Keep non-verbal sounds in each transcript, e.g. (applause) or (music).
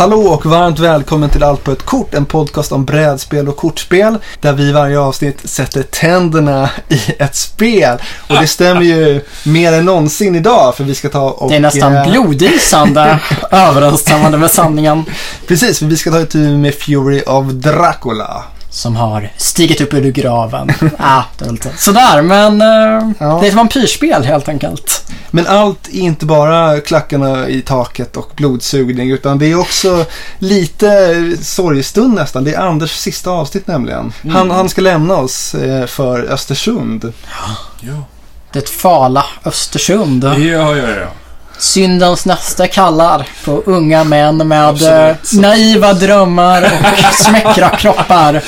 Hallå och varmt välkommen till Allt på ett kort, en podcast om brädspel och kortspel där vi i varje avsnitt sätter tänderna i ett spel. Och det stämmer ju mer än någonsin idag för vi ska ta och... Det är nästan eh, blodisande (laughs) överensstämmande med sanningen. Precis, för vi ska ta itu med Fury of Dracula. Som har stigit upp ur graven. (laughs) ah, det är lite sådär, men eh, Ja. det är ett vampyrspel helt enkelt. Men allt är inte bara klackarna i taket och blodsugning utan det är också lite sorgstund nästan. Det är Anders sista avsnitt nämligen. Han, han ska lämna oss eh, för Östersund. Ja. Det fala Östersund. Ja, ja, ja. Syndens nästa kallar på unga män med eh, Absolut. naiva drömmar och (laughs) smäckra kroppar.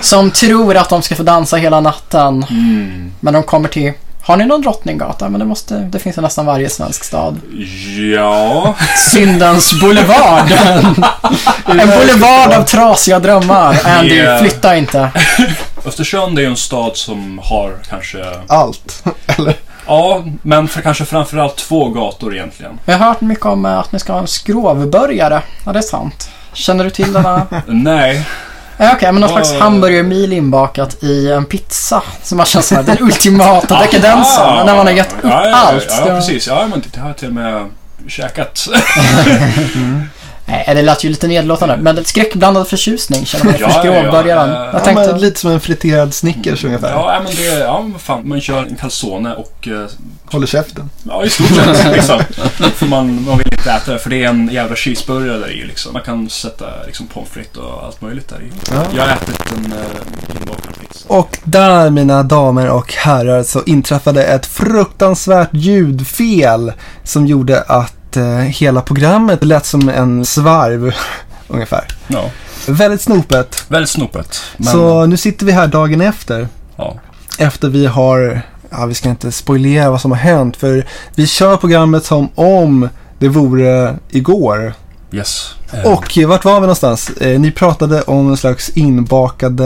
Som tror att de ska få dansa hela natten. Mm. Men de kommer till, har ni någon drottninggata? Men det, måste, det finns i nästan varje svensk stad. Ja. Syndens boulevard. (laughs) en boulevard av trasiga drömmar. Andy, Yeah. flytta inte. (laughs) Östersund är ju en stad som har kanske, Allt. Eller? Ja, men för kanske framförallt två gator egentligen. Jag har hört mycket om eh, att ni ska ha en skrovbörjare. Ja, det är sant. Känner du till denna? (laughs) Nej. Ja, Okej, men någon slags hamburgermil inbakat i en pizza. Som man känner såhär, den ultimata (laughs) dekadensen. Ah, när man har gett upp ja, ja, allt. Ja, precis. Ja, men det har jag till och med käkat. (laughs) Nej, det lät ju lite nedlåtande. Men en skräckblandad förtjusning känner man ju för Ja, ja, ja. Eh, Jag Ja, tänkte, men lite som en friterad Snickers ungefär. Ja, men det, ja, men fan. Man kör en calzone och, eh, Håller käften. ja, i stort sett liksom. För man, man vill inte äta det, för det är en jävla cheeseburgare där i liksom. Man kan sätta liksom pommes frites och allt möjligt där i. Ja. Jag har ätit en pizza. Och där mina damer och herrar så inträffade ett fruktansvärt ljudfel som gjorde att eh, hela programmet lät som en svarv (laughs) ungefär. Ja, Väldigt snopet. väldigt snopet. Men, Så nu sitter vi här dagen efter. ja. Efter vi har, ja vi ska inte spoilera vad som har hänt för vi kör programmet som om det vore igår. Yes. Och eh, vart var vi någonstans? Eh, ni pratade om en slags inbakade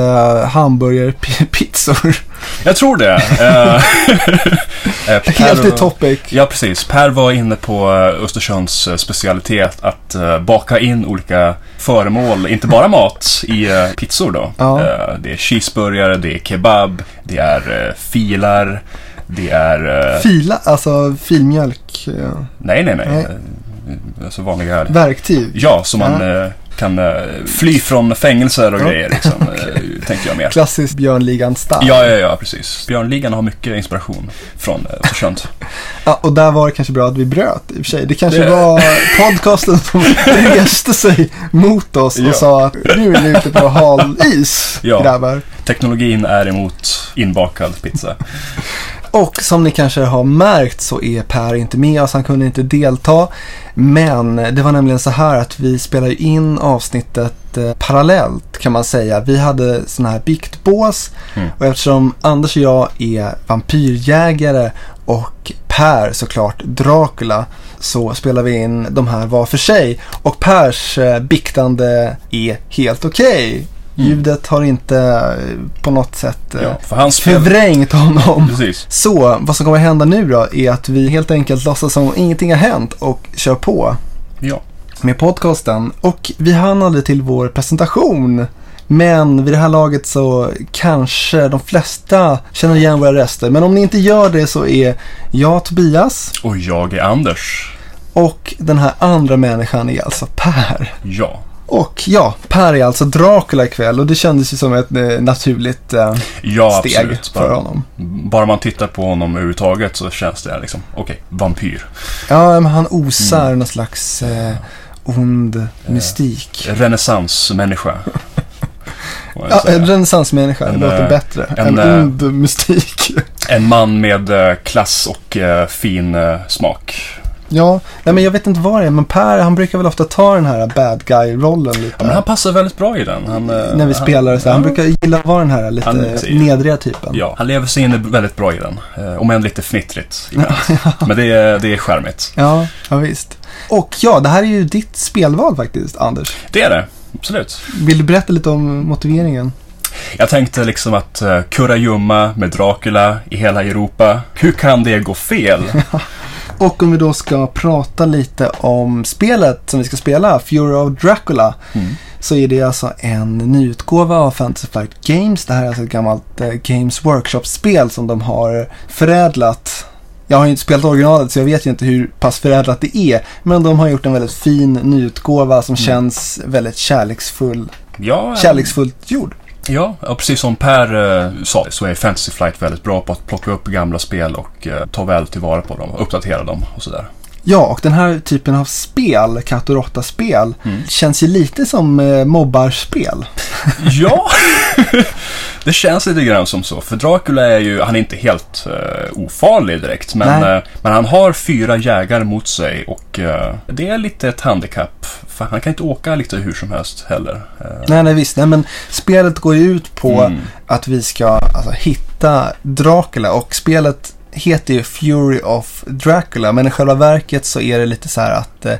hamburgerpizzor. (laughs) Jag tror det. (laughs) Eh, eh, Per- Helt i topic. Ja, precis. Per var inne på Östersunds specialitet att baka in olika föremål, inte bara mat, i pizzor då. Ja. Det är cheeseburgare, det är kebab, det är filar, det är... Fila, alltså filmjölk. Ja. nej, nej, nej. Nej. Eh, Alltså vanliga... Verktyg. Ja, som man eh, kan eh, fly från fängelser och Ja. grejer, liksom, (laughs) eh, tänker jag mer. Klassisk Björnligan-style. Ja, ja, ja, precis. Björnligan har mycket inspiration från Östersund. (laughs) Ja, och där var det kanske bra att vi bröt i och för sig. Det kanske Det- var podcasten som (laughs) reste sig mot oss och Ja. sa att nu är ni ute på hal is, Ja. grabbar. Teknologin är emot inbakad pizza. Och som ni kanske har märkt så är Per inte med oss, han kunde inte delta. Men det var nämligen så här att vi spelade in avsnittet eh, parallellt kan man säga. Vi hade sådana här biktbås Mm. och eftersom Anders och jag är vampyrjägare och Per såklart Dracula så spelar vi in de här var för sig. Och Pers eh, biktande är helt okej. Ljudet har inte eh, på något sätt eh, Ja, för han förvrängt honom. Precis. Så vad som kommer hända nu då är att vi helt enkelt låtsas som ingenting har hänt och kör på Ja. med podcasten. Och vi hann aldrig till vår presentation. Men vid det här laget så kanske de flesta känner igen våra röster. Men om ni inte gör det så är jag Tobias Och jag är Anders. och den här andra människan är alltså Per. Ja. Och ja, Per är alltså Dracula ikväll och det kändes ju som ett eh, naturligt eh, Ja, steg absolut. för Bara, honom. bara man tittar på honom överhuvudtaget så känns det liksom, okej, vampyr. Ja, men han osar någon slags eh, ond mystik. Renässansmänniska. (laughs) Ja, en renässansmänniska, det låter eh, bättre. En, en, eh, ond mystik. En man med eh, klass och eh, fin eh, smak. Ja, nej men jag vet inte vad det är, men Per han brukar väl ofta ta den här bad guy-rollen lite. Ja, men han passar väldigt bra i den. Han, eh, när vi spelar så. Han ja. brukar gilla att vara den här lite Han- nedriga typen. Ja, han lever sig in väldigt bra i den. Eh, om än lite fnittrigt ibland. (laughs) Men det är, det är charmigt. Ja, ja, visst. Och ja, det här är ju ditt spelval faktiskt, Anders. Det är det. Absolut. Vill du berätta lite om motiveringen? Jag tänkte liksom att uh, kurragömma med Dracula i hela Europa. Hur kan det gå fel? (laughs) Och om vi då ska prata lite om spelet som vi ska spela, Fury of Dracula. Mm. Så är det alltså en nyutgåva av Fantasy Flight Games. Det här är alltså ett gammalt eh, Games Workshop-spel som de har förädlat. Jag har ju inte spelat originalet så jag vet ju inte hur pass förädlat det är. Men de har gjort en väldigt fin nyutgåva som känns väldigt kärleksfull, Ja, kärleksfullt gjord. Ja, och precis som Per eh, sa så är Fantasy Flight väldigt bra på att plocka upp gamla spel och eh, ta väl tillvara på dem och uppdatera dem och sådär. Ja, och den här typen av spel, katt och råtta-spel, Mm. känns ju lite som eh, mobbarspel. (laughs) Ja, det känns lite grann som så. För Dracula är ju, han är inte helt eh, ofarlig direkt. Men, eh, men han har fyra jägare mot sig och eh, det är lite ett handikapp. För han kan inte åka lite hur som helst heller. Eh, Nej, nej visst. Nej, men spelet går ju ut på Mm. att vi ska alltså, hitta Dracula och spelet heter ju Fury of Dracula men i själva verket så är det lite så här att eh,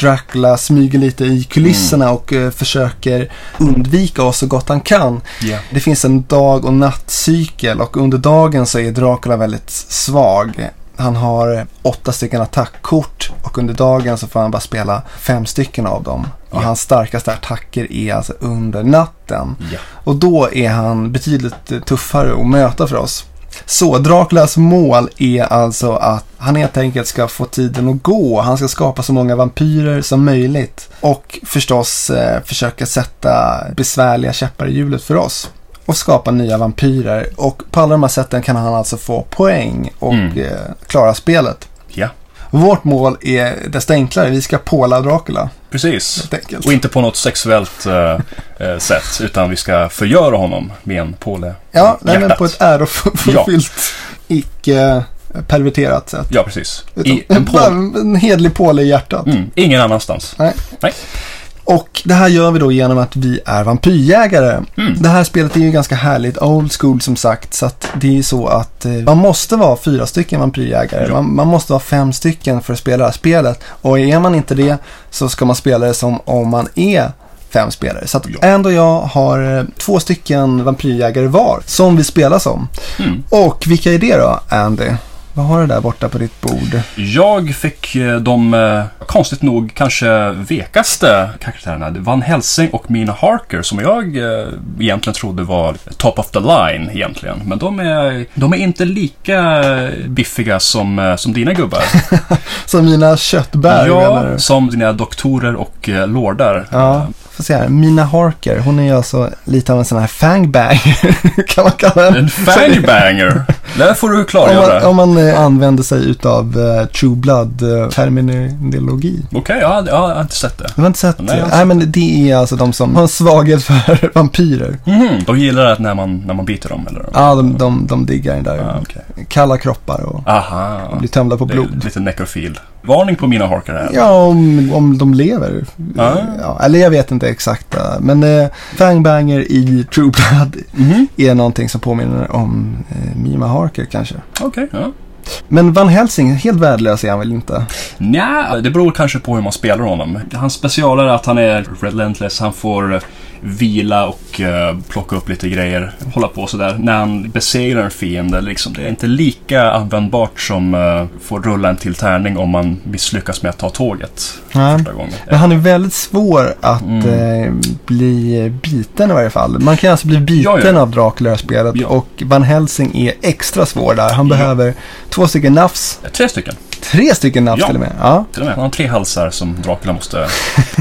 Dracula smyger lite i kulisserna och eh, försöker undvika oss så gott han kan. Ja. Det finns en dag och nattcykel och under dagen så är Dracula väldigt svag. Han har åtta stycken attackkort och under dagen så får han bara spela fem stycken av dem. Och hans starkaste attacker är alltså under natten. Ja. Och då är han betydligt tuffare att möta för oss. Så Draculas mål är alltså att han helt enkelt ska få tiden att gå. Han ska skapa så många vampyrer som möjligt. Och förstås eh, försöka sätta besvärliga käppar i hjulet för oss. Och skapa nya vampyrer. Och på alla de här sätten kan han alltså få poäng och Mm. eh, klara spelet. ja, Vårt mål är desto enklare. Vi ska påla Dracula precis. Och inte på något sexuellt eh, eh, sätt, utan vi ska förgöra honom med en påle Ja, nej, men på ett ärofyllt, icke perverterat sätt. Ja, precis. Utan I en påle. en hedlig påle i hjärtat. Mm, ingen annanstans. Och det här gör vi då genom att vi är vampyrjägare. Mm. Det här spelet är ju ganska härligt, old school som sagt. Så att det är ju så att eh, man måste vara fyra stycken vampyrjägare. Ja. Man, man måste vara fem stycken för att spela det här spelet. Och är man inte det så ska man spela det som om man är fem spelare. Så att Ja. och jag har eh, två stycken vampyrjägare var som vi spelar som. Mm. Och vilka är det då, Andy? Vad har du där borta på ditt bord? Jag fick eh, de, eh, konstigt nog, kanske vekaste karaktärerna. Van Helsing och Mina Harker som jag eh, egentligen trodde var top of the line egentligen. Men de är, de är inte lika biffiga som, som dina gubbar. (laughs) Som mina köttbär menar ja, du? som dina doktorer och lordar. Ja, se här. Mina Harker, hon är ju alltså lite av en sån här fangbanger, (laughs) kan man kalla den. En fangbanger. Det får du Om man, klargöra. om man eh, använder sig utav uh, True Blood-terminologi. Okej, ja, ja, jag har inte sett det. du har inte sett Nej, det? Nej, men det är alltså de som har en svaghet för (laughs) vampyrer. Mhm, de gillar det när man, när man biter dem, eller? Ja, de, de, de diggar den där. Ah, okej. Kalla kroppar och Aha. blir tömda på blod. lite nekrofil. Varning på mina harkar här. Ja, om, om de lever. Ah. Ja, eller jag vet inte exakt. Men eh, Fangbanger i True Blood Mhm, är någonting som påminner om eh, Mima Harker kanske. Okej, ja. Men Van Helsing, helt värdelös är han väl inte? Nja, det beror kanske på hur man spelar honom. Hans special är att han är relentless. Han får eh, vila och eh, plocka upp lite grejer. Hålla på sådär. När han besegrar en fiende, liksom, det är inte lika användbart som uh, får rulla en till tärning om man misslyckas med att ta tåget Nej. första gången. Men han är väldigt svår att Mm. eh, bli biten i varje fall. Man kan alltså bli biten Ja, ja. av Dracula i det här spelet. Ja. Och Van Helsing är extra svår där. Han Ja. behöver två stycken nafs. Tre stycken, Tre stycken nafs Ja. till och med. Ja. till och med. Han har tre halsar som Dracula måste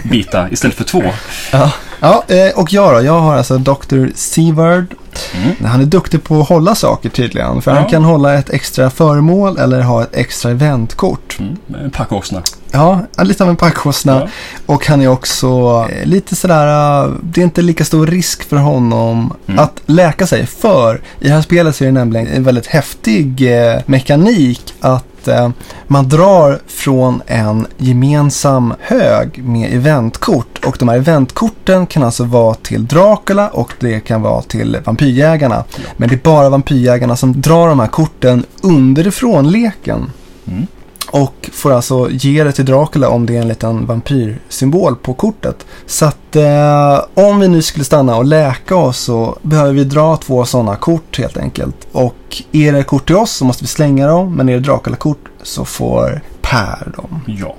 bita istället för två. Ja, ja eh, och jag då? Jag har alltså Dr. Seward. Mm. Han är duktig på att hålla saker tydligen. För Ja. han kan hålla ett extra föremål eller ha ett extra eventkort. Mm. En packåsna. Ja, lite av en packåsna. Ja. Och han är också eh, lite sådär, eh, det är inte lika stor risk för honom Mm. att läka sig. För i det här spelet så är det nämligen en väldigt häftig mekanik att eh, man drar från en gemensam hög med eventkort. Och de här eventkorten kan alltså vara till Dracula och det kan vara till vampyrjägarna. Men det är bara vampyrjägarna som drar de här korten underifrån leken. Mm. Och får alltså ge det till Dracula om det är en liten vampyrsymbol på kortet. Så att eh, om vi nu skulle stanna och läka oss så behöver vi dra två sådana kort helt enkelt. Och är det kort till oss så måste vi slänga dem. Men är det Dracula-kort så får Per. dem. Ja.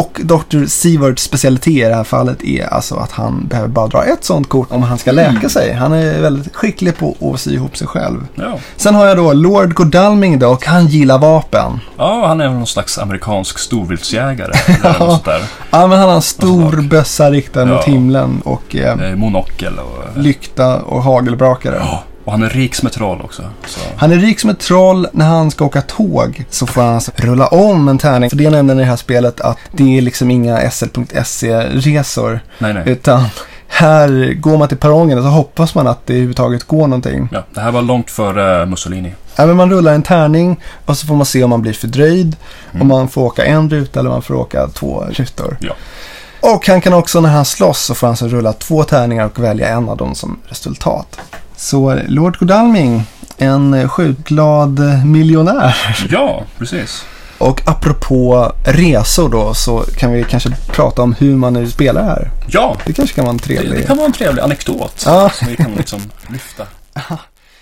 Och Dr. Sieverts specialitet i det här fallet är alltså att han behöver bara dra ett sånt kort om han ska läka Mm. sig. Han är väldigt skicklig på att sy ihop sig själv. Ja. Sen har jag då Lord Godalming då och han gillar vapen. ja, han är någon slags amerikansk storviltsjägare. (laughs) där. Ja men han har en stor bössa riktad mot Ja. himlen och eh, Eh, Monokel och... lykta och hagelbrakare. Ja, och han är rik som ett troll också. Så. Han är rik som ett troll. När han ska åka tåg så får han alltså rulla om en tärning. För det är nämligen i det här spelet att det är liksom inga SL.se-resor. Nej, nej. Utan här går man till perrongen och så hoppas man att det överhuvudtaget går någonting. Ja, det här var långt före Mussolini. Ja, men man rullar en tärning och så får man se om man blir fördröjd. Om man får åka en ruta eller om man får åka två rutor. Ja. Och han kan också när han slåss så får han så rulla två tärningar och välja en av dem som resultat. Så Lord Godalming, en skjutglad miljonär. Ja, precis. Och apropå resor då så kan vi kanske prata om hur man nu spelar här. Ja, Det kanske kan vara en det, trevlig... det kan vara en trevlig anekdot Ja. som vi kan liksom lyfta.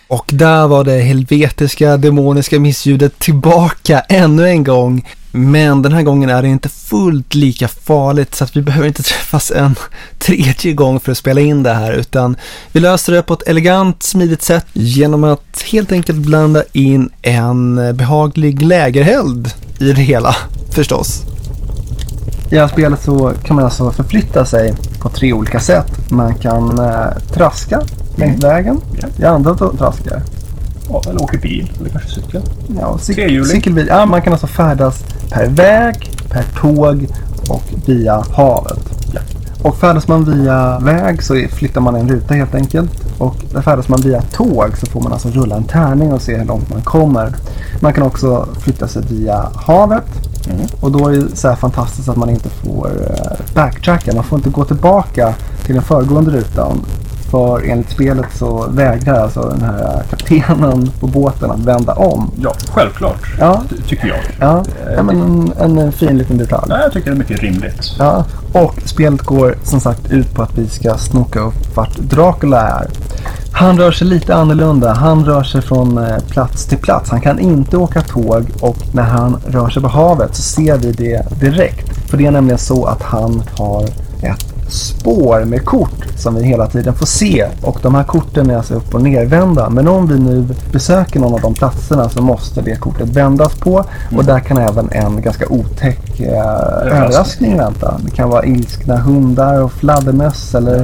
Och där var det helvetiska demoniska missljudet tillbaka ännu en gång. Men den här gången är det inte fullt lika farligt så att vi behöver inte (laughs) träffas en tredje gång för att spela in det här utan vi löser det på ett elegant, smidigt sätt genom att helt enkelt blanda in en behaglig lägereld i det hela förstås. I det här spelet så kan man alltså förflytta sig på tre olika sätt. Man kan eh, traska längs vägen. Jag antar att de traskar. Ja, eller åker bil, eller kanske cykel. Ja, cyk- Trehjuling. cykelbil. Ja, man kan alltså färdas per väg, per tåg och via havet. Ja. Och färdas man via väg så flyttar man en ruta helt enkelt. Och färdas man via tåg så får man alltså rulla en tärning och se hur långt man kommer. Man kan också flytta sig via havet. Mm. Och då är det så här fantastiskt att man inte får eh, backtracka. Man får inte gå tillbaka till den föregående rutan. För enligt spelet så vägrar alltså den här kaptenen på båten att vända om. Ja, självklart. Ja, Ty- tycker jag. ja. ja men en, en fin liten detalj. Nej, jag tycker det är mycket rimligt. Ja, och spelet går som sagt ut på att vi ska snoka upp vart Dracula är. Han rör sig lite annorlunda. Han rör sig från eh, plats till plats. Han kan inte åka tåg och när han rör sig på havet så ser vi det direkt. För det är nämligen så att han har ett spår med kort som vi hela tiden får se. Och de här korten är alltså upp och nervända. Men om vi nu besöker någon av de platserna så måste det kortet vändas på. Och där kan även en ganska otäck eh, överraskning vänta. Det kan vara ilskna hundar och fladdermöss eller,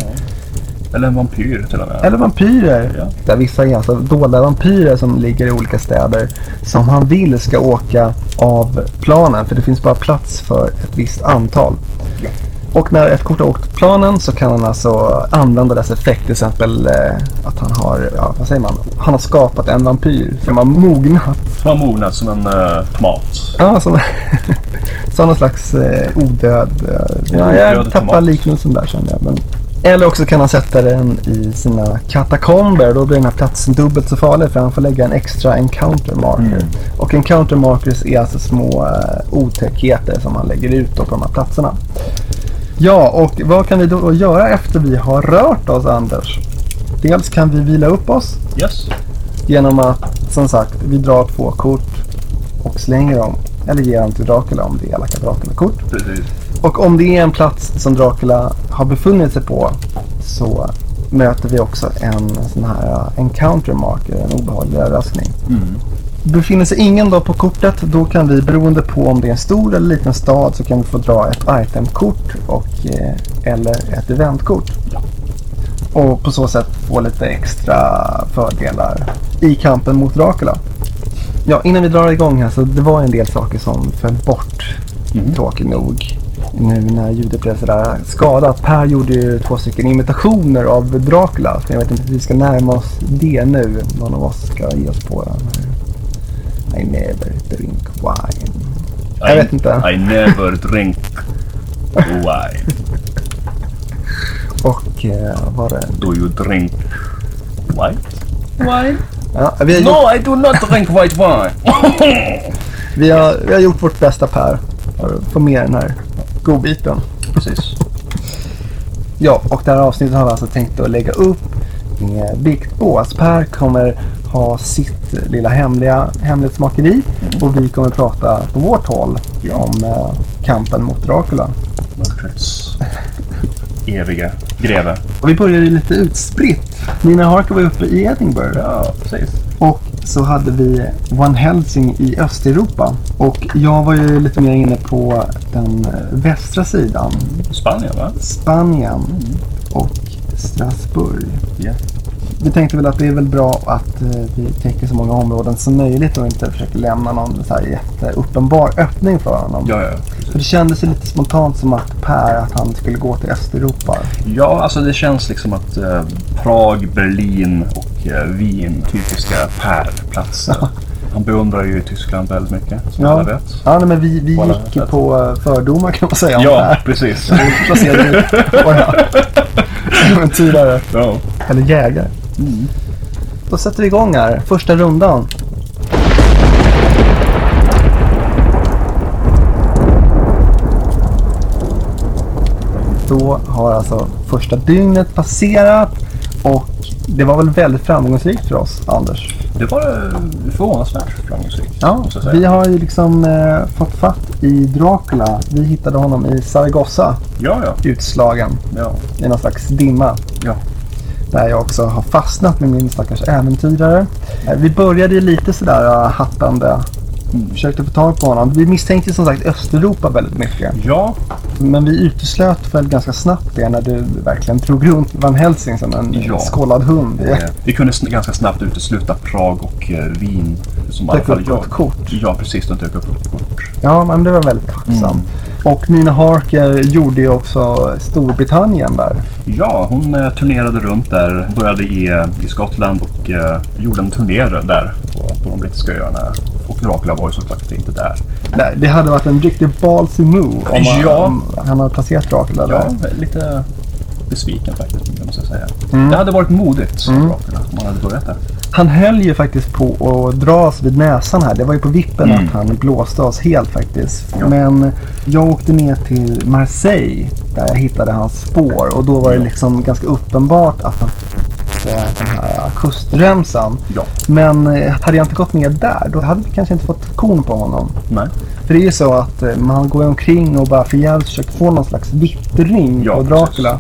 Eller en vampyr till och med. eller vampyrer. Ja. Där vissa är alltså dolda vampyrer som ligger i olika städer. Som han vill ska åka av planen. För det finns bara plats för ett visst antal. Ja. Och när ett kort har åkt planen så kan han alltså använda dess effekt. Till exempel eh, att han har, ja, vad säger man? Han har skapat en vampyr som har mognat. Som har mognat som en uh, tomat. Ja, som, (laughs) som någon slags eh, odöd. Eh, ja, jag tappar tomat. liknelsen där kände jag. Men, eller också kan han sätta den i sina katakomber. Då blir den här platsen dubbelt så farlig för han får lägga en extra encounter marker. Mm. Och encounter markers är alltså små eh, otäckheter som man lägger ut på de här platserna. Ja, och vad kan vi då göra efter vi har rört oss Anders? Dels kan vi vila upp oss Yes. genom att som sagt vi drar två kort och slänger dem. Eller ger dem till Dracula om det är elaka Dracula-kort. Precis. Och om det är en plats som Dracula har befunnit sig på så möter vi också en sån här uh, encounter marker, en obehaglig överraskning. Mm. Befinner sig ingen då på kortet då kan vi beroende på om det är en stor eller liten stad så kan vi få dra ett itemkort och, eh, eller ett eventkort. Och på så sätt få lite extra fördelar i kampen mot Dracula. Ja, innan vi drar igång här så det var en del saker som föll bort. Mm. Tråkigt nog. Nu när ljudet blev sådär skadat. Per gjorde ju två stycken imitationer av Dracula. Så jag vet inte om vi ska närma oss det nu. Någon av oss ska ge oss på den. här. I never drink wine. Jag vet inte. I never drink wine. (laughs) Och vad var det? Do you drink white wine? Ja, vi, har gjort, No, I do not drink white wine. (laughs) vi, har, vi har gjort vårt bästa Per. För att få med den här godbiten. Precis. Ja, och det här avsnittet har vi alltså tänkt att lägga upp med biktbås. Per kommer ha sitt lilla hemliga hemlighetsmakeri och vi kommer prata på vårt håll om eh, kampen mot Dracula. Mörkrets eviga greve. Och vi började lite utspritt. Nina Harker var uppe i Edinburgh Ja, precis. och så hade vi One Helsing i Östeuropa. Och jag var ju lite mer inne på den eh, västra sidan. Spanien, va? Spanien och Strasbourg. Ja. Vi tänkte väl att det är väl bra att eh, vi täcker så många områden som möjligt och inte försöker lämna någon så här jätteuppenbar öppning för honom. Ja, ja. För det kändes lite spontant som att Per, att han skulle gå till Östeuropa. Ja, alltså det känns liksom att eh, Prag, Berlin och eh, Wien, typiska Per-platser. Han beundrar ju Tyskland väldigt mycket, som Ja. alla vet. Ja, nej, men vi, vi alla gick sätt. på eh, fördomar kan man säga Ja, Per. precis. Vi placerade ut våra (laughs) äventyrare, Ja. eller jägare. Då sätter vi igång här, första rundan. Då har alltså första dygnet passerat och det var väl väldigt framgångsrikt för oss, Anders. Det var eh, förvånansvärt framgångsrikt, Ja, vi har ju liksom eh, fått fatt i Dracula. Vi hittade honom i Zaragoza, Ja, ja. utslagen ja. i någon slags dimma. ja. Där jag också har fastnat med min stackars äventyrare. Eh, vi började ju lite sådär eh, hattande. Försökte få tag på honom. Vi misstänkte som sagt Östeuropa väldigt mycket. Ja, Men vi uteslöt väl ganska snabbt det när du verkligen drog runt Van Helsing som en Ja. skållad hund. eh, vi kunde sn- ganska snabbt utesluta Prag och eh, Wien. Som Dök upp jag. ett kort. Ja, precis. De dök upp ett kort. Ja, men det var väldigt tacksamt. Mm. Och Nina Harker gjorde ju också Storbritannien där. Ja, hon eh, turnerade runt där. Började i, i Skottland och eh, gjorde en turné där på, på de brittiska öarna. Och Dracula var ju såklart inte där. Nej, det hade varit en riktig ballsy move om han, Ja. om han hade placerat Dracula Ja, där. lite besviken faktiskt, måste jag säga. Mm. Det hade varit modigt, Mm. Dracula, om han hade börjat där. Han höll ju faktiskt på att dras vid näsan här. Det var ju på vippen Mm. att han blåste oss helt faktiskt. Ja. Men jag åkte ner till Marseille där jag hittade hans spår och då var det Ja. liksom ganska uppenbart att han eh, den här kustremsan. Ja, Men eh, hade jag inte gått ner där då hade vi kanske inte fått kon på honom. nej. För det är ju så att eh, man går omkring och bara förgäves försöker få någon slags vittring Ja, på Dracula.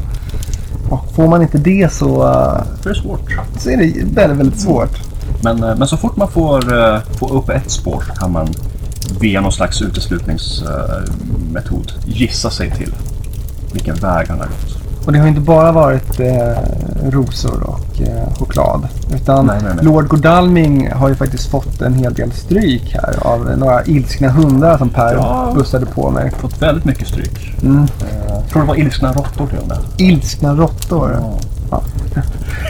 Och får man inte det så, eh, Det är svårt. så är det väldigt, väldigt svårt. Men, eh, men så fort man får, eh, får upp ett spår så kan man via någon slags uteslutningsmetod gissa sig till vilken väg han har gått. Och det har inte bara varit eh, rosor och eh, choklad. Utan Nej, nej, nej. Lord Godalming har ju faktiskt fått en hel del stryk här av några ilskna hundar som Per Ja. bussade på mig. Fått väldigt mycket stryk. Mm. Eh, Jag tror det var ilskna råttor till och med. Ilskna råttor. Ja,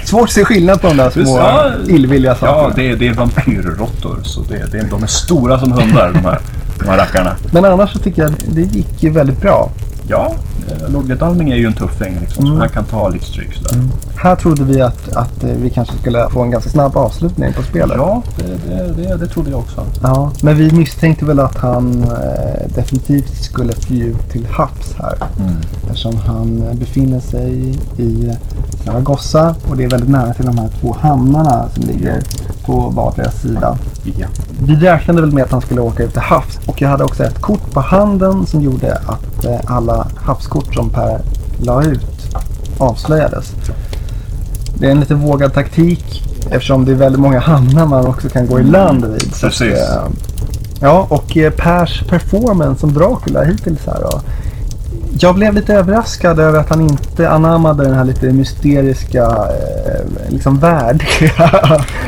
Svårt att se skillnad på de där små Ja. illvilliga ja sakerna. det, är, det är vampyrråttor. Så det, det, är- de är stora som hundar de här, de här rackarna. Men annars så tycker jag det gick ju väldigt bra. Ja, eh, Lord Godalming är ju en tuffing liksom, Mm. han kan ta lite stryk sådär. Här trodde vi att, att eh, vi kanske skulle få en ganska snabb avslutning på spelet. Ja, det, det, det, det trodde jag också. Ja, men vi misstänkte väl att han eh, definitivt skulle fly ut till havs här. Eftersom han eh, befinner sig i Zaragoza och det är väldigt nära till de här två hamnarna som ligger på vardera sida. Ja. Vi räknade väl med att han skulle åka ut till havs och jag hade också ett kort på handen som gjorde att eh, alla havskort som Per la ut avslöjades. Det är en lite vågad taktik eftersom det är väldigt många hamnar man också kan gå i land vid. Så att, Precis. eh, ja, och eh, Pers performance som Dracula hittills här då. Jag blev lite överraskad över att han inte anammade den här lite mysteriska, eh, liksom värdiga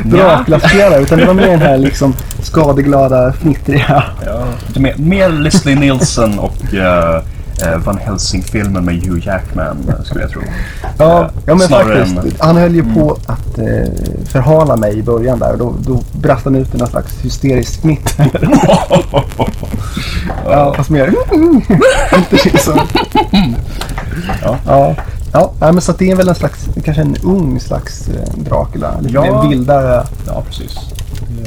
Dracula-spelare. Utan det var mer den här liksom skadeglada, fnittriga. Ja, mer, mer Leslie Nielsen och eh, Van Helsing-filmen med Hugh Jackman eh, skulle jag tro. Ja, Eh, ja men snarare faktiskt. Han höll ju på att eh, förhala mig i början där. Och då, då brast han ut i någon slags hysterisk smitt. (laughs) ja, fast mer... Inte så. Ja. Ja. Ja, men så att det är väl en slags, kanske en ung slags eh, Dracula. Lite Ja. mer vildare. ja, precis.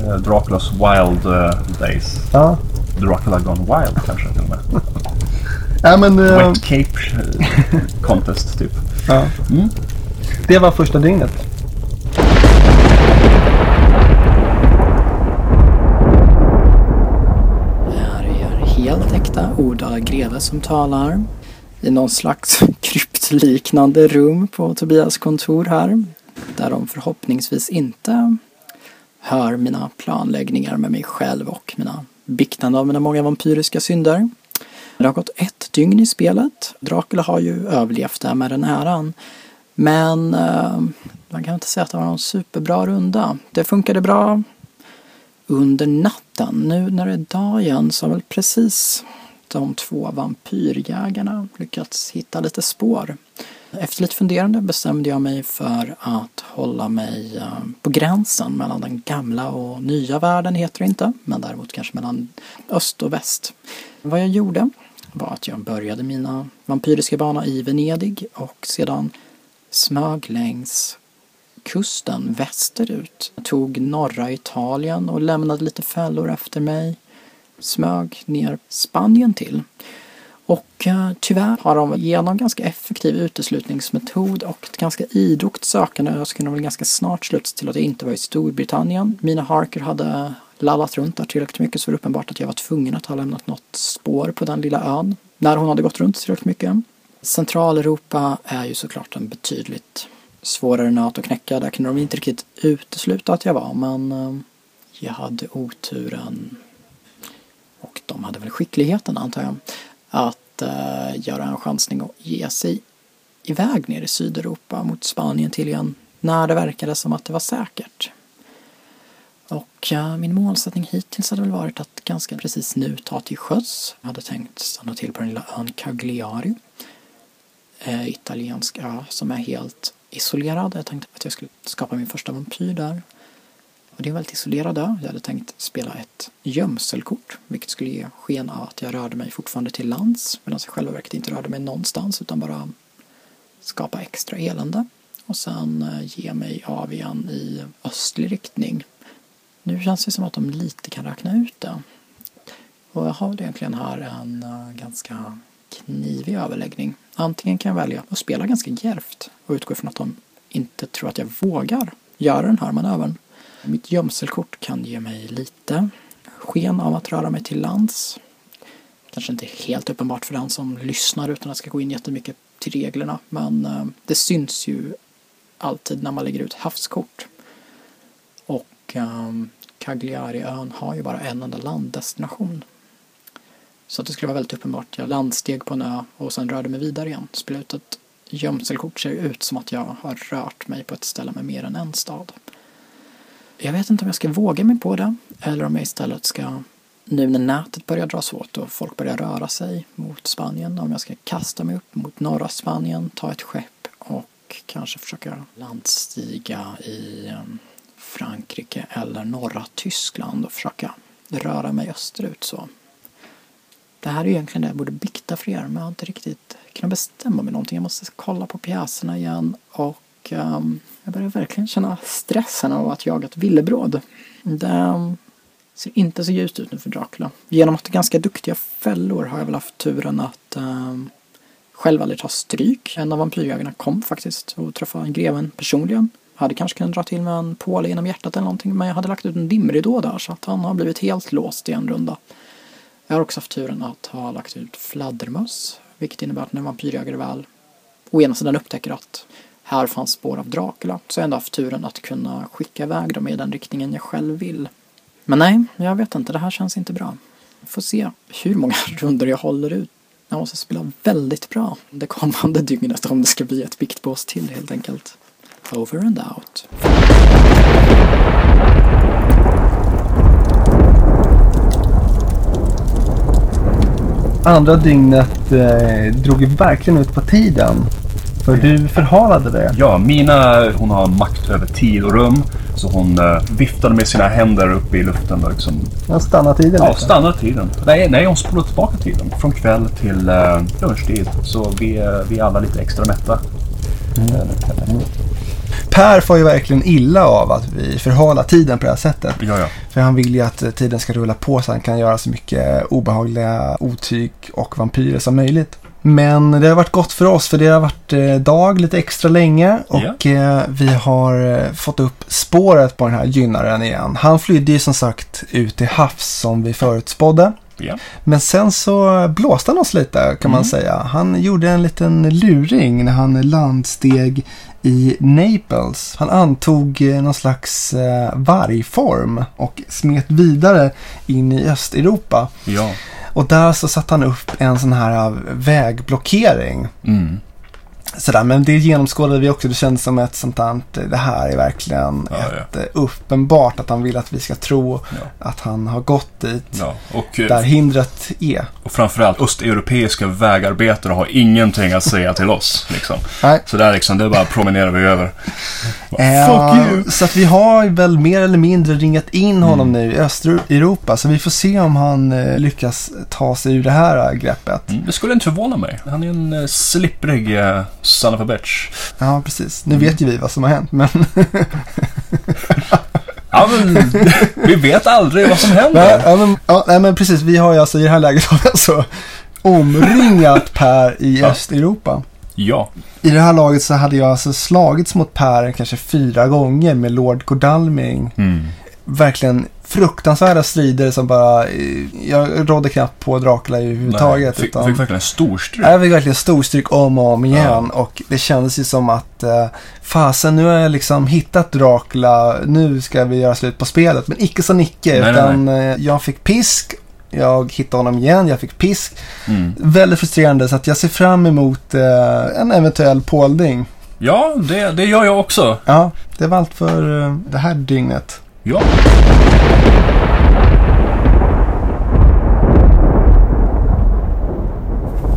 Eh, Draculas Wild eh, Days. Ja. Dracula Gone Wild kanske till och med. Ja, men, uh... Wet Cape eh, Contest typ. Ja. Mm. Det var första dygnet. Här är helt äkta Oda Greve som talar i någon slags (laughs) kryptliknande rum på Tobias kontor här. Där de förhoppningsvis inte hör mina planläggningar med mig själv och mina biktande av mina många vampyriska synder. Det har gått ett dygn i spelet. Dracula har ju överlevt det med den äran. Men eh, man kan inte säga att det var någon superbra runda. Det funkade bra under natten. Nu när det är dag igen så har väl precis de två vampyrjägarna lyckats hitta lite spår. Efter lite funderande bestämde jag mig för att hålla mig eh, på gränsen mellan den gamla och nya världen heter det inte, men däremot kanske mellan öst och väst. Vad jag gjorde var att jag började mina vampyriska bana i Venedig och sedan smög längs kusten västerut. Jag tog norra Italien och lämnade lite fällor efter mig. Smög ner Spanien till. Och eh, tyvärr har de genom ganska effektiv uteslutningsmetod och ett ganska idogt sökande så kunde de väl ganska snart sluta till att jag inte var i Storbritannien. Mina Harker hade lallat runt där tillräckligt mycket så var det uppenbart att jag var tvungen att ha lämnat något spår på den lilla ön. När hon hade gått runt tillräckligt mycket. Centraleuropa är ju såklart en betydligt svårare nöt att knäcka. Där kunde de inte riktigt utesluta att jag var men eh, jag hade oturen och de hade väl skickligheten antar jag att uh, göra en chansning och ge sig iväg ner i Sydeuropa mot Spanien till igen när det verkade som att det var säkert. Och min målsättning hittills hade väl varit att ganska precis nu ta till sjöss. Jag hade tänkt stanna till på den lilla ön Cagliari. Eh, italiensk ö som är helt isolerad. Jag tänkte att jag skulle skapa min första vampyr där. Och det är en väldigt isolerad ö. Jag hade tänkt spela ett gömselkort, vilket skulle ge sken av att jag rörde mig fortfarande till lands, medan jag själva verket inte rörde mig någonstans utan bara skapa extra elände. Och sen eh, ge mig av igen i östlig riktning. Nu känns det som att de lite kan räkna ut det. Och jag har egentligen här en eh, ganska knivig överläggning. Antingen kan jag välja att spela ganska djärvt och utgå från att de inte tror att jag vågar göra den här manövern. Mitt gömselkort kan ge mig lite sken av att röra mig till lands. Kanske inte helt uppenbart för den som lyssnar utan att ska gå in jättemycket till reglerna men eh, det syns ju alltid när man lägger ut havskort. Och ehm, um, Cagliariön har ju bara en enda landdestination. Så att det skulle vara väldigt uppenbart. Jag landsteg på en ö och sen rörde mig vidare igen. Splutet ut ett gömselkort ser ut som att jag har rört mig på ett ställe med mer än en stad. Jag vet inte om jag ska våga mig på det eller om jag istället ska, nu när nätet börjar dras åt och folk börjar röra sig mot Spanien, om jag ska kasta mig upp mot norra Spanien, ta ett skepp och kanske försöka landstiga i ehm, Frankrike eller norra Tyskland och försöka röra mig österut så. Det här är egentligen det jag borde bikta för er men jag har inte riktigt kunnat bestämma mig någonting. Jag måste kolla på pjäserna igen och um, jag börjar verkligen känna stressen av att jaga ett villebråd. Det ehm, ser inte så ljust ut nu för Dracula. Genom att ha ganska duktiga fällor har jag väl haft turen att um, själv aldrig ta stryk. En av vampyrjägarna kom faktiskt och träffade greven personligen. Hade kanske kunnat dra till med en påle genom hjärtat eller någonting men jag hade lagt ut en dimridå där så att han har blivit helt låst i en runda. Jag har också haft turen att ha lagt ut fladdermöss vilket innebär att när vampyrjägare väl å ena sidan upptäcker att här fanns spår av Dracula. Så jag ändå haft turen att kunna skicka iväg dem i den riktningen jag själv vill. Men nej, jag vet inte. Det här känns inte bra. Får se hur många (laughs) runder jag håller ut. Jag måste spela väldigt bra det kommande dygnet om det ska bli ett biktbås till helt enkelt. Over and out. Andra dygnet eh, drog ju verkligen ut på tiden. För du förhalade det. Ja, Mina hon har makt över tid och rum. Så hon uh, viftade med sina händer uppe i luften. Och liksom, Hon stannade tiden ja, lite. stannade tiden. Nej, nej, hon spolade tillbaka tiden. Från kväll till uh, lunchtid. Så vi, uh, vi är alla lite extra mätta. Per får ju verkligen illa av att vi förhalar tiden på det här sättet. Ja, ja. För han vill ju att eh, tiden ska rulla på så han kan göra så mycket obehagliga otyg och vampyrer som möjligt. Men det har varit gott för oss för det har varit eh, dag lite extra länge och eh, vi har eh, fått upp spåret på den här gynnaren igen. Han flydde ju som sagt ut till havs som vi förutspådde. Ja. Men sen så blåste han oss lite kan man Mm. säga. Han gjorde en liten luring när han landsteg i Naples. Han antog eh, någon slags eh, vargform och smet vidare in i Östeuropa. Ja. Och där så satte han upp en sån här eh, vägblockering. Mm. Sådär, men det genomskådade vi också. Det kändes som ett sånt där, det här är verkligen Ja, ett eh, uppenbart att han vill att vi ska tro Ja. att han har gått dit. ja. Och, eh, Där hindret är. och framförallt östeuropeiska vägarbetare har ingenting att säga till oss. Liksom. Så där liksom, det bara promenerar vi över. Eh, Fuck you! Så att vi har väl mer eller mindre ringat in honom Mm. nu i Östeuropa. Så vi får se om han eh, lyckas ta sig ur det här eh, greppet. Mm, det skulle inte förvåna mig. Han är en eh, slipprig eh, son of a bitch. Ja, precis. Nu vet ju vi vad som har hänt. Men (laughs) Ja, men vi vet aldrig vad som händer. ja, men, ja, men precis. Vi har ju alltså i det här läget har vi alltså omringat Per i Ja. Östeuropa. Ja. I det här laget så hade jag alltså slagits mot Per kanske fyra gånger med Lord Godalming. Mm. Verkligen fruktansvärda strider som bara, jag rådde knappt på Dracula överhuvudtaget. Nej, fick, utan- fick verkligen storstryk. Jag fick verkligen storstryk om och om igen och det kändes ju som att eh, fasen nu har jag liksom hittat Dracula, nu ska vi göra slut på spelet. Men icke så Nicke Nej, nej, utan eh, jag fick pisk, jag hittade honom igen, jag fick pisk. Mm. Väldigt frustrerande så att jag ser fram emot eh, en eventuell pålning. Ja, det, det gör jag också. Ja, det var allt för eh, det här dygnet. Ja.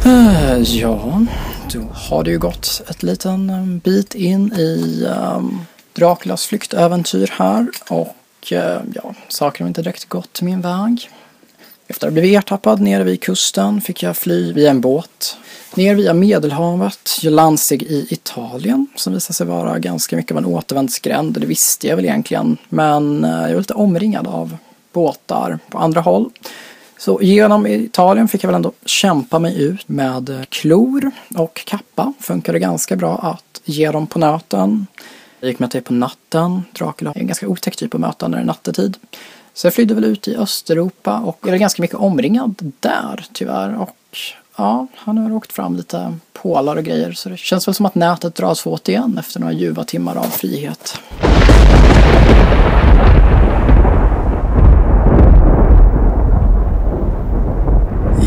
Eh, ja, då har det ju gått ett liten eh, bit in i um, Draculas flyktäventyr här och uh, ja, saker har inte direkt gått min väg. Efter att ha blivit ertappad nere vid kusten fick jag fly via en båt ner via Medelhavet. Jag landsteg i Italien som visade sig vara ganska mycket av en återvändsgränd. Det visste jag väl egentligen. Men eh, jag var lite omringad av båtar på andra håll. Så genom Italien fick jag väl ändå kämpa mig ut med klor och kappa. Funkade ganska bra att ge dem på nöten. Jag gick med till på natten. Dracula är en ganska otäck typ av möten när det är nattetid. Så jag flydde väl ut i Östeuropa och är ganska mycket omringad där tyvärr. Och ja, han har åkt fram lite pålar och grejer. Så det känns väl som att nätet dras åt igen efter några ljuva timmar av frihet.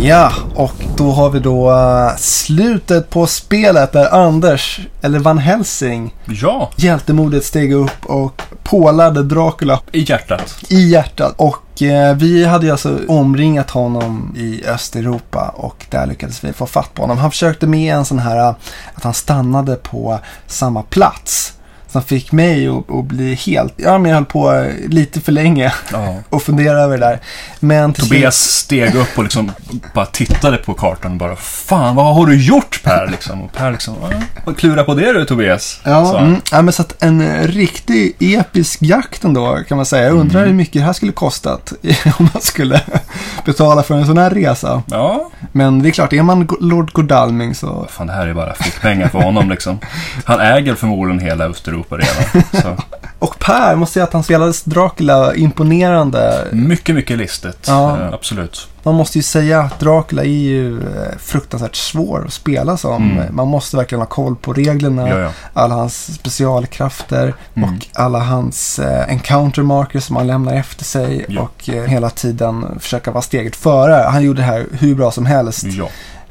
Ja, och då har vi då eh, slutet på spelet där Anders, eller Van Helsing, Ja, hjältemodet steg upp och pålade Dracula i hjärtat. i hjärtat. Och eh, vi hade ju alltså omringat honom i Östeuropa och där lyckades vi få fatt på honom. Han försökte med en sån här eh, att han stannade på samma plats. Som fick mig att, att bli helt, ja men jag höll på eh, lite för länge Ja. (laughs) och fundera över det där. Men till slut- Tobias steg upp och liksom bara tittade på kartan och bara Fan, vad har du gjort Per? Liksom. Och Per liksom, "Ja, vad klura på det du Tobias. Ja, mm, ja, men så att en riktig episk jakt ändå kan man säga. Jag undrar Mm. hur mycket det här skulle kostat (laughs) om man skulle (laughs) betala för en sån här resa. Ja, Men det är klart, är man Lord Godalming så... fan det här är bara fickpengar för honom liksom. Han äger förmodligen hela Östeuropa redan. Så. (laughs) Och Per, måste säga att han spelades Dracula imponerande. Mycket, mycket listigt. Ja. Eh, absolut. Man måste ju säga att Dracula är ju eh, fruktansvärt svår att spela som. Mm. Man måste verkligen ha koll på reglerna. Ja, ja. alla hans specialkrafter Mm. och alla hans eh, encounter markers som han lämnar efter sig och eh, hela tiden försöka vara steget före. Han gjorde det här hur bra som helst.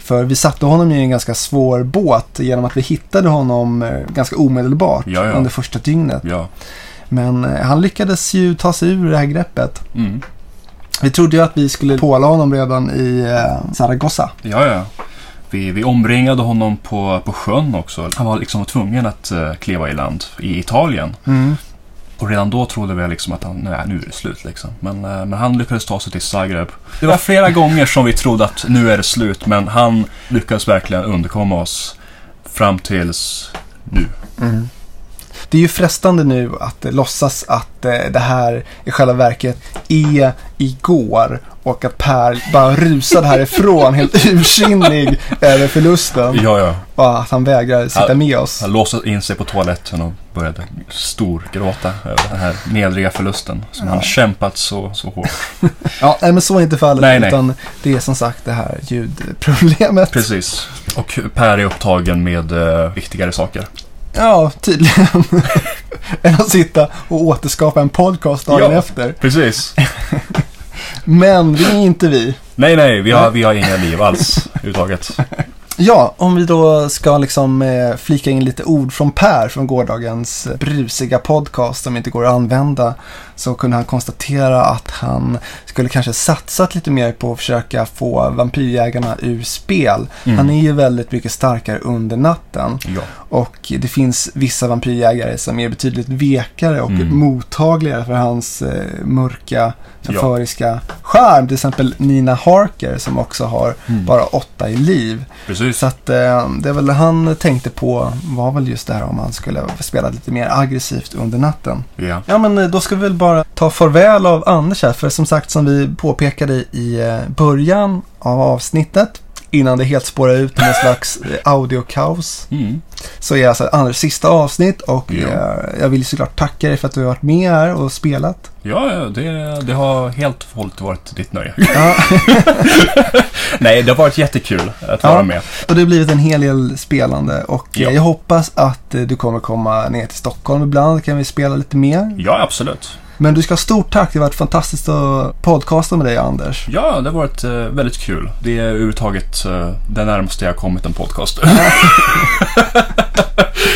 För vi satte honom i en ganska svår båt genom att vi hittade honom eh, ganska omedelbart Ja, ja. under första dygnet. ja. Men eh, han lyckades ju ta sig ur det här greppet. Mm. Vi trodde ju att vi skulle påla honom redan i eh, Zaragoza. Ja, ja. Vi, vi omringade honom på, på sjön också. Han var liksom tvungen att uh, kliva i land i Italien. Mm. Och redan då trodde vi liksom att han, nej, nu är det slut liksom. Men, eh, men han lyckades ta sig till Zagreb. Det var flera gånger som vi trodde att nu är det slut, men han lyckades verkligen underkomma oss fram tills nu. Mm. Det är ju frestande nu att eh, låtsas att eh, det här i själva verket är igår och att Per bara rusade härifrån helt (laughs) ursinnig över förlusten Ja, ja. och att han vägrar sitta Ja. med oss. Han låste in sig på toaletten och började storgråta över den här nedriga förlusten som Ja. han kämpat så, så hårt. (laughs) Ja, nej, men så är inte fallet. Nej, nej. Utan det är som sagt det här ljudproblemet. Precis. Och Per är upptagen med uh, viktigare saker. Ja, tydligen. (laughs) Än att sitta och återskapa en podcast dagen Ja. efter. Precis. (laughs) Men det är inte vi. Nej, nej, vi har, vi har inga liv alls (laughs) överhuvudtaget. Ja, om vi då ska liksom eh, flika in lite ord från Per från gårdagens eh, brusiga podcast som inte går att använda. Så kunde han konstatera att han skulle kanske satsat lite mer på att försöka få vampyrjägarna ur spel. Mm. Han är ju väldigt mycket starkare under natten. Ja. Och det finns vissa vampyrjägare som är betydligt vekare och Mm. mottagligare för hans eh, mörka, Ja. förföriska charm. Till exempel Nina Harker som också har Mm. bara åtta i liv. Precis. Så att eh, det är väl det han tänkte på var väl just det här om han skulle spela lite mer aggressivt under natten. Ja. Ja men eh, då ska vi väl bara ta farväl av Anders här. För som sagt som vi påpekade i eh, början av avsnittet. Innan det helt spårar ut i någon (laughs) slags eh, audiokaos. Mm. Så är alltså Anders sista avsnitt och Ja. eh, jag vill såklart tacka dig för att du har varit med här och spelat. Ja, ja, det, det har helt och hållet varit ditt nöje. Ja, (laughs) Nej, det har varit jättekul att Ja. vara med. och det har blivit en hel del spelande och eh, Ja. jag hoppas att du kommer komma ner till Stockholm ibland. kan vi spela lite mer. Ja, absolut. Men du ska ha stort tack. Det har varit fantastiskt att podcasta med dig Anders. Ja, det har varit eh, väldigt kul. Det är överhuvudtaget eh, det närmaste jag har kommit en podcast. (laughs)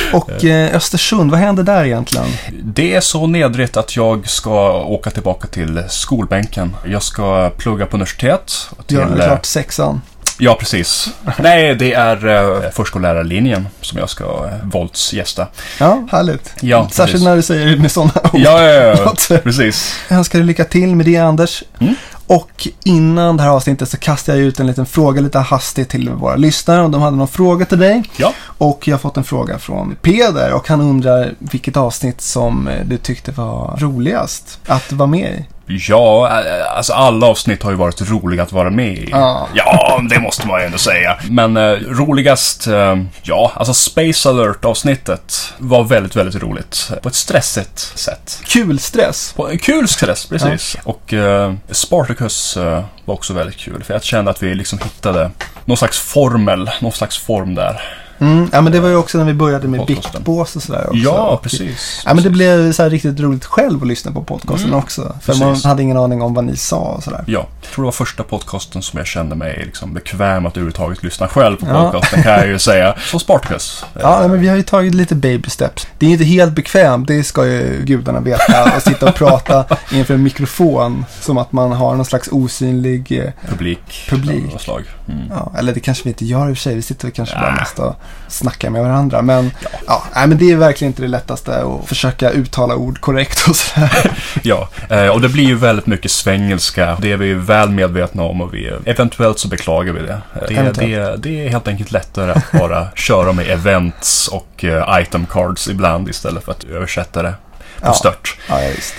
(laughs) Och eh, Östersund, vad händer där egentligen? Det är så nedrigt att jag ska åka tillbaka till skolbänken. Jag ska plugga på universitet. Till, Ja, det är klart sexan. Ja, precis. (laughs) Nej, det är uh, förskollärarlinjen som jag ska uh, voltsgästa. Ja, härligt. Ja, Särskilt precis. när du säger det med sådana ord. Ja, ja, ja. Precis. Jag önskar dig lycka till med det Anders. Mm. Och innan det här avsnittet så kastar jag ut en liten fråga lite hastigt till våra lyssnare om de hade någon fråga till dig. Ja. Och jag har fått en fråga från Peder och han undrar vilket avsnitt som eh, du tyckte var roligast att vara med i. Ja, eh, alltså alla avsnitt har ju varit roliga att vara med i. Ja. Ja, det måste man ju ändå säga. Men eh, roligast, eh, ja, alltså Space Alert-avsnittet var väldigt, väldigt roligt. På ett stressigt sätt. Kul stress. På kul stress, precis. Och eh, Spartacus eh, var också väldigt kul. För jag kände att vi liksom hittade någon slags formel, någon slags form där. Mm, ja men det var ju också när vi började med biktbås och sådär också. Ja, precis. Ja men det blev så riktigt roligt själv att lyssna på podcasten Mm, också. För man precis. hade ingen aning om vad ni sa och sådär. Ja, jag tror det var första podcasten som jag kände mig liksom bekväm att överhuvudtaget lyssna själv på Ja. podcasten kan jag ju säga. (laughs) Så Spartacus. Ja, nej, men vi har ju tagit lite baby steps. Det är inte helt bekvämt, det ska ju gudarna veta. (laughs) Att sitta och prata inför en mikrofon som att man har någon slags osynlig... eh, Publik. Publik. av slag. Mm. Ja, eller det kanske vi inte gör i och för sig. Vi sitter väl kanske bara Ja. mest och snackar med varandra. Men, ja. nej, men det är verkligen inte det lättaste att försöka uttala ord korrekt och sådär. (laughs) Ja, eh, och det blir ju väldigt mycket svengelska. Det är vi väl medvetna om och vi, eventuellt så beklagar vi det. Eh, Det, det, det är helt enkelt lättare att bara (laughs) köra med events och eh, item cards ibland istället för att översätta det på Ja. stört. Ja, ja, visst.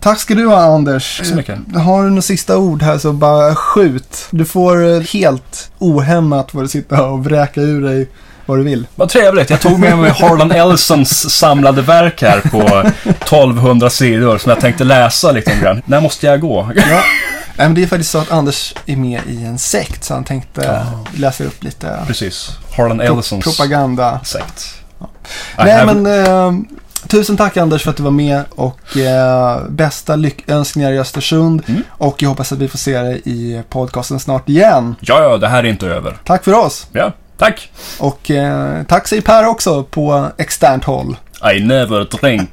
Tack ska du ha Anders. Tack så mycket. Har du några sista ord här så bara skjut. Du får eh, helt ohämmat du sitta och vräka ur dig vad du vill. Vad trevligt. Jag tog med mig Harlan Ellisons samlade verk här på 1200 sidor som jag tänkte läsa lite grann. När måste jag gå? Ja. Nej, men det är faktiskt så att Anders är med i en sekt så han tänkte Ja. läsa upp lite Precis. Harlan Ellisons propaganda. sekt. I Nej men eh, tusen tack Anders för att du var med och eh, bästa lyckönskningar i Östersund. Mm. Och jag hoppas att vi får se dig i podcasten snart igen. Ja, ja, det här är inte över. Tack för oss. Ja, tack. Och eh, tack säger Per också på externt håll. I never drink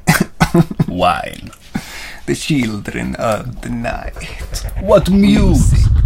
wine. (laughs) The children of the night. What music?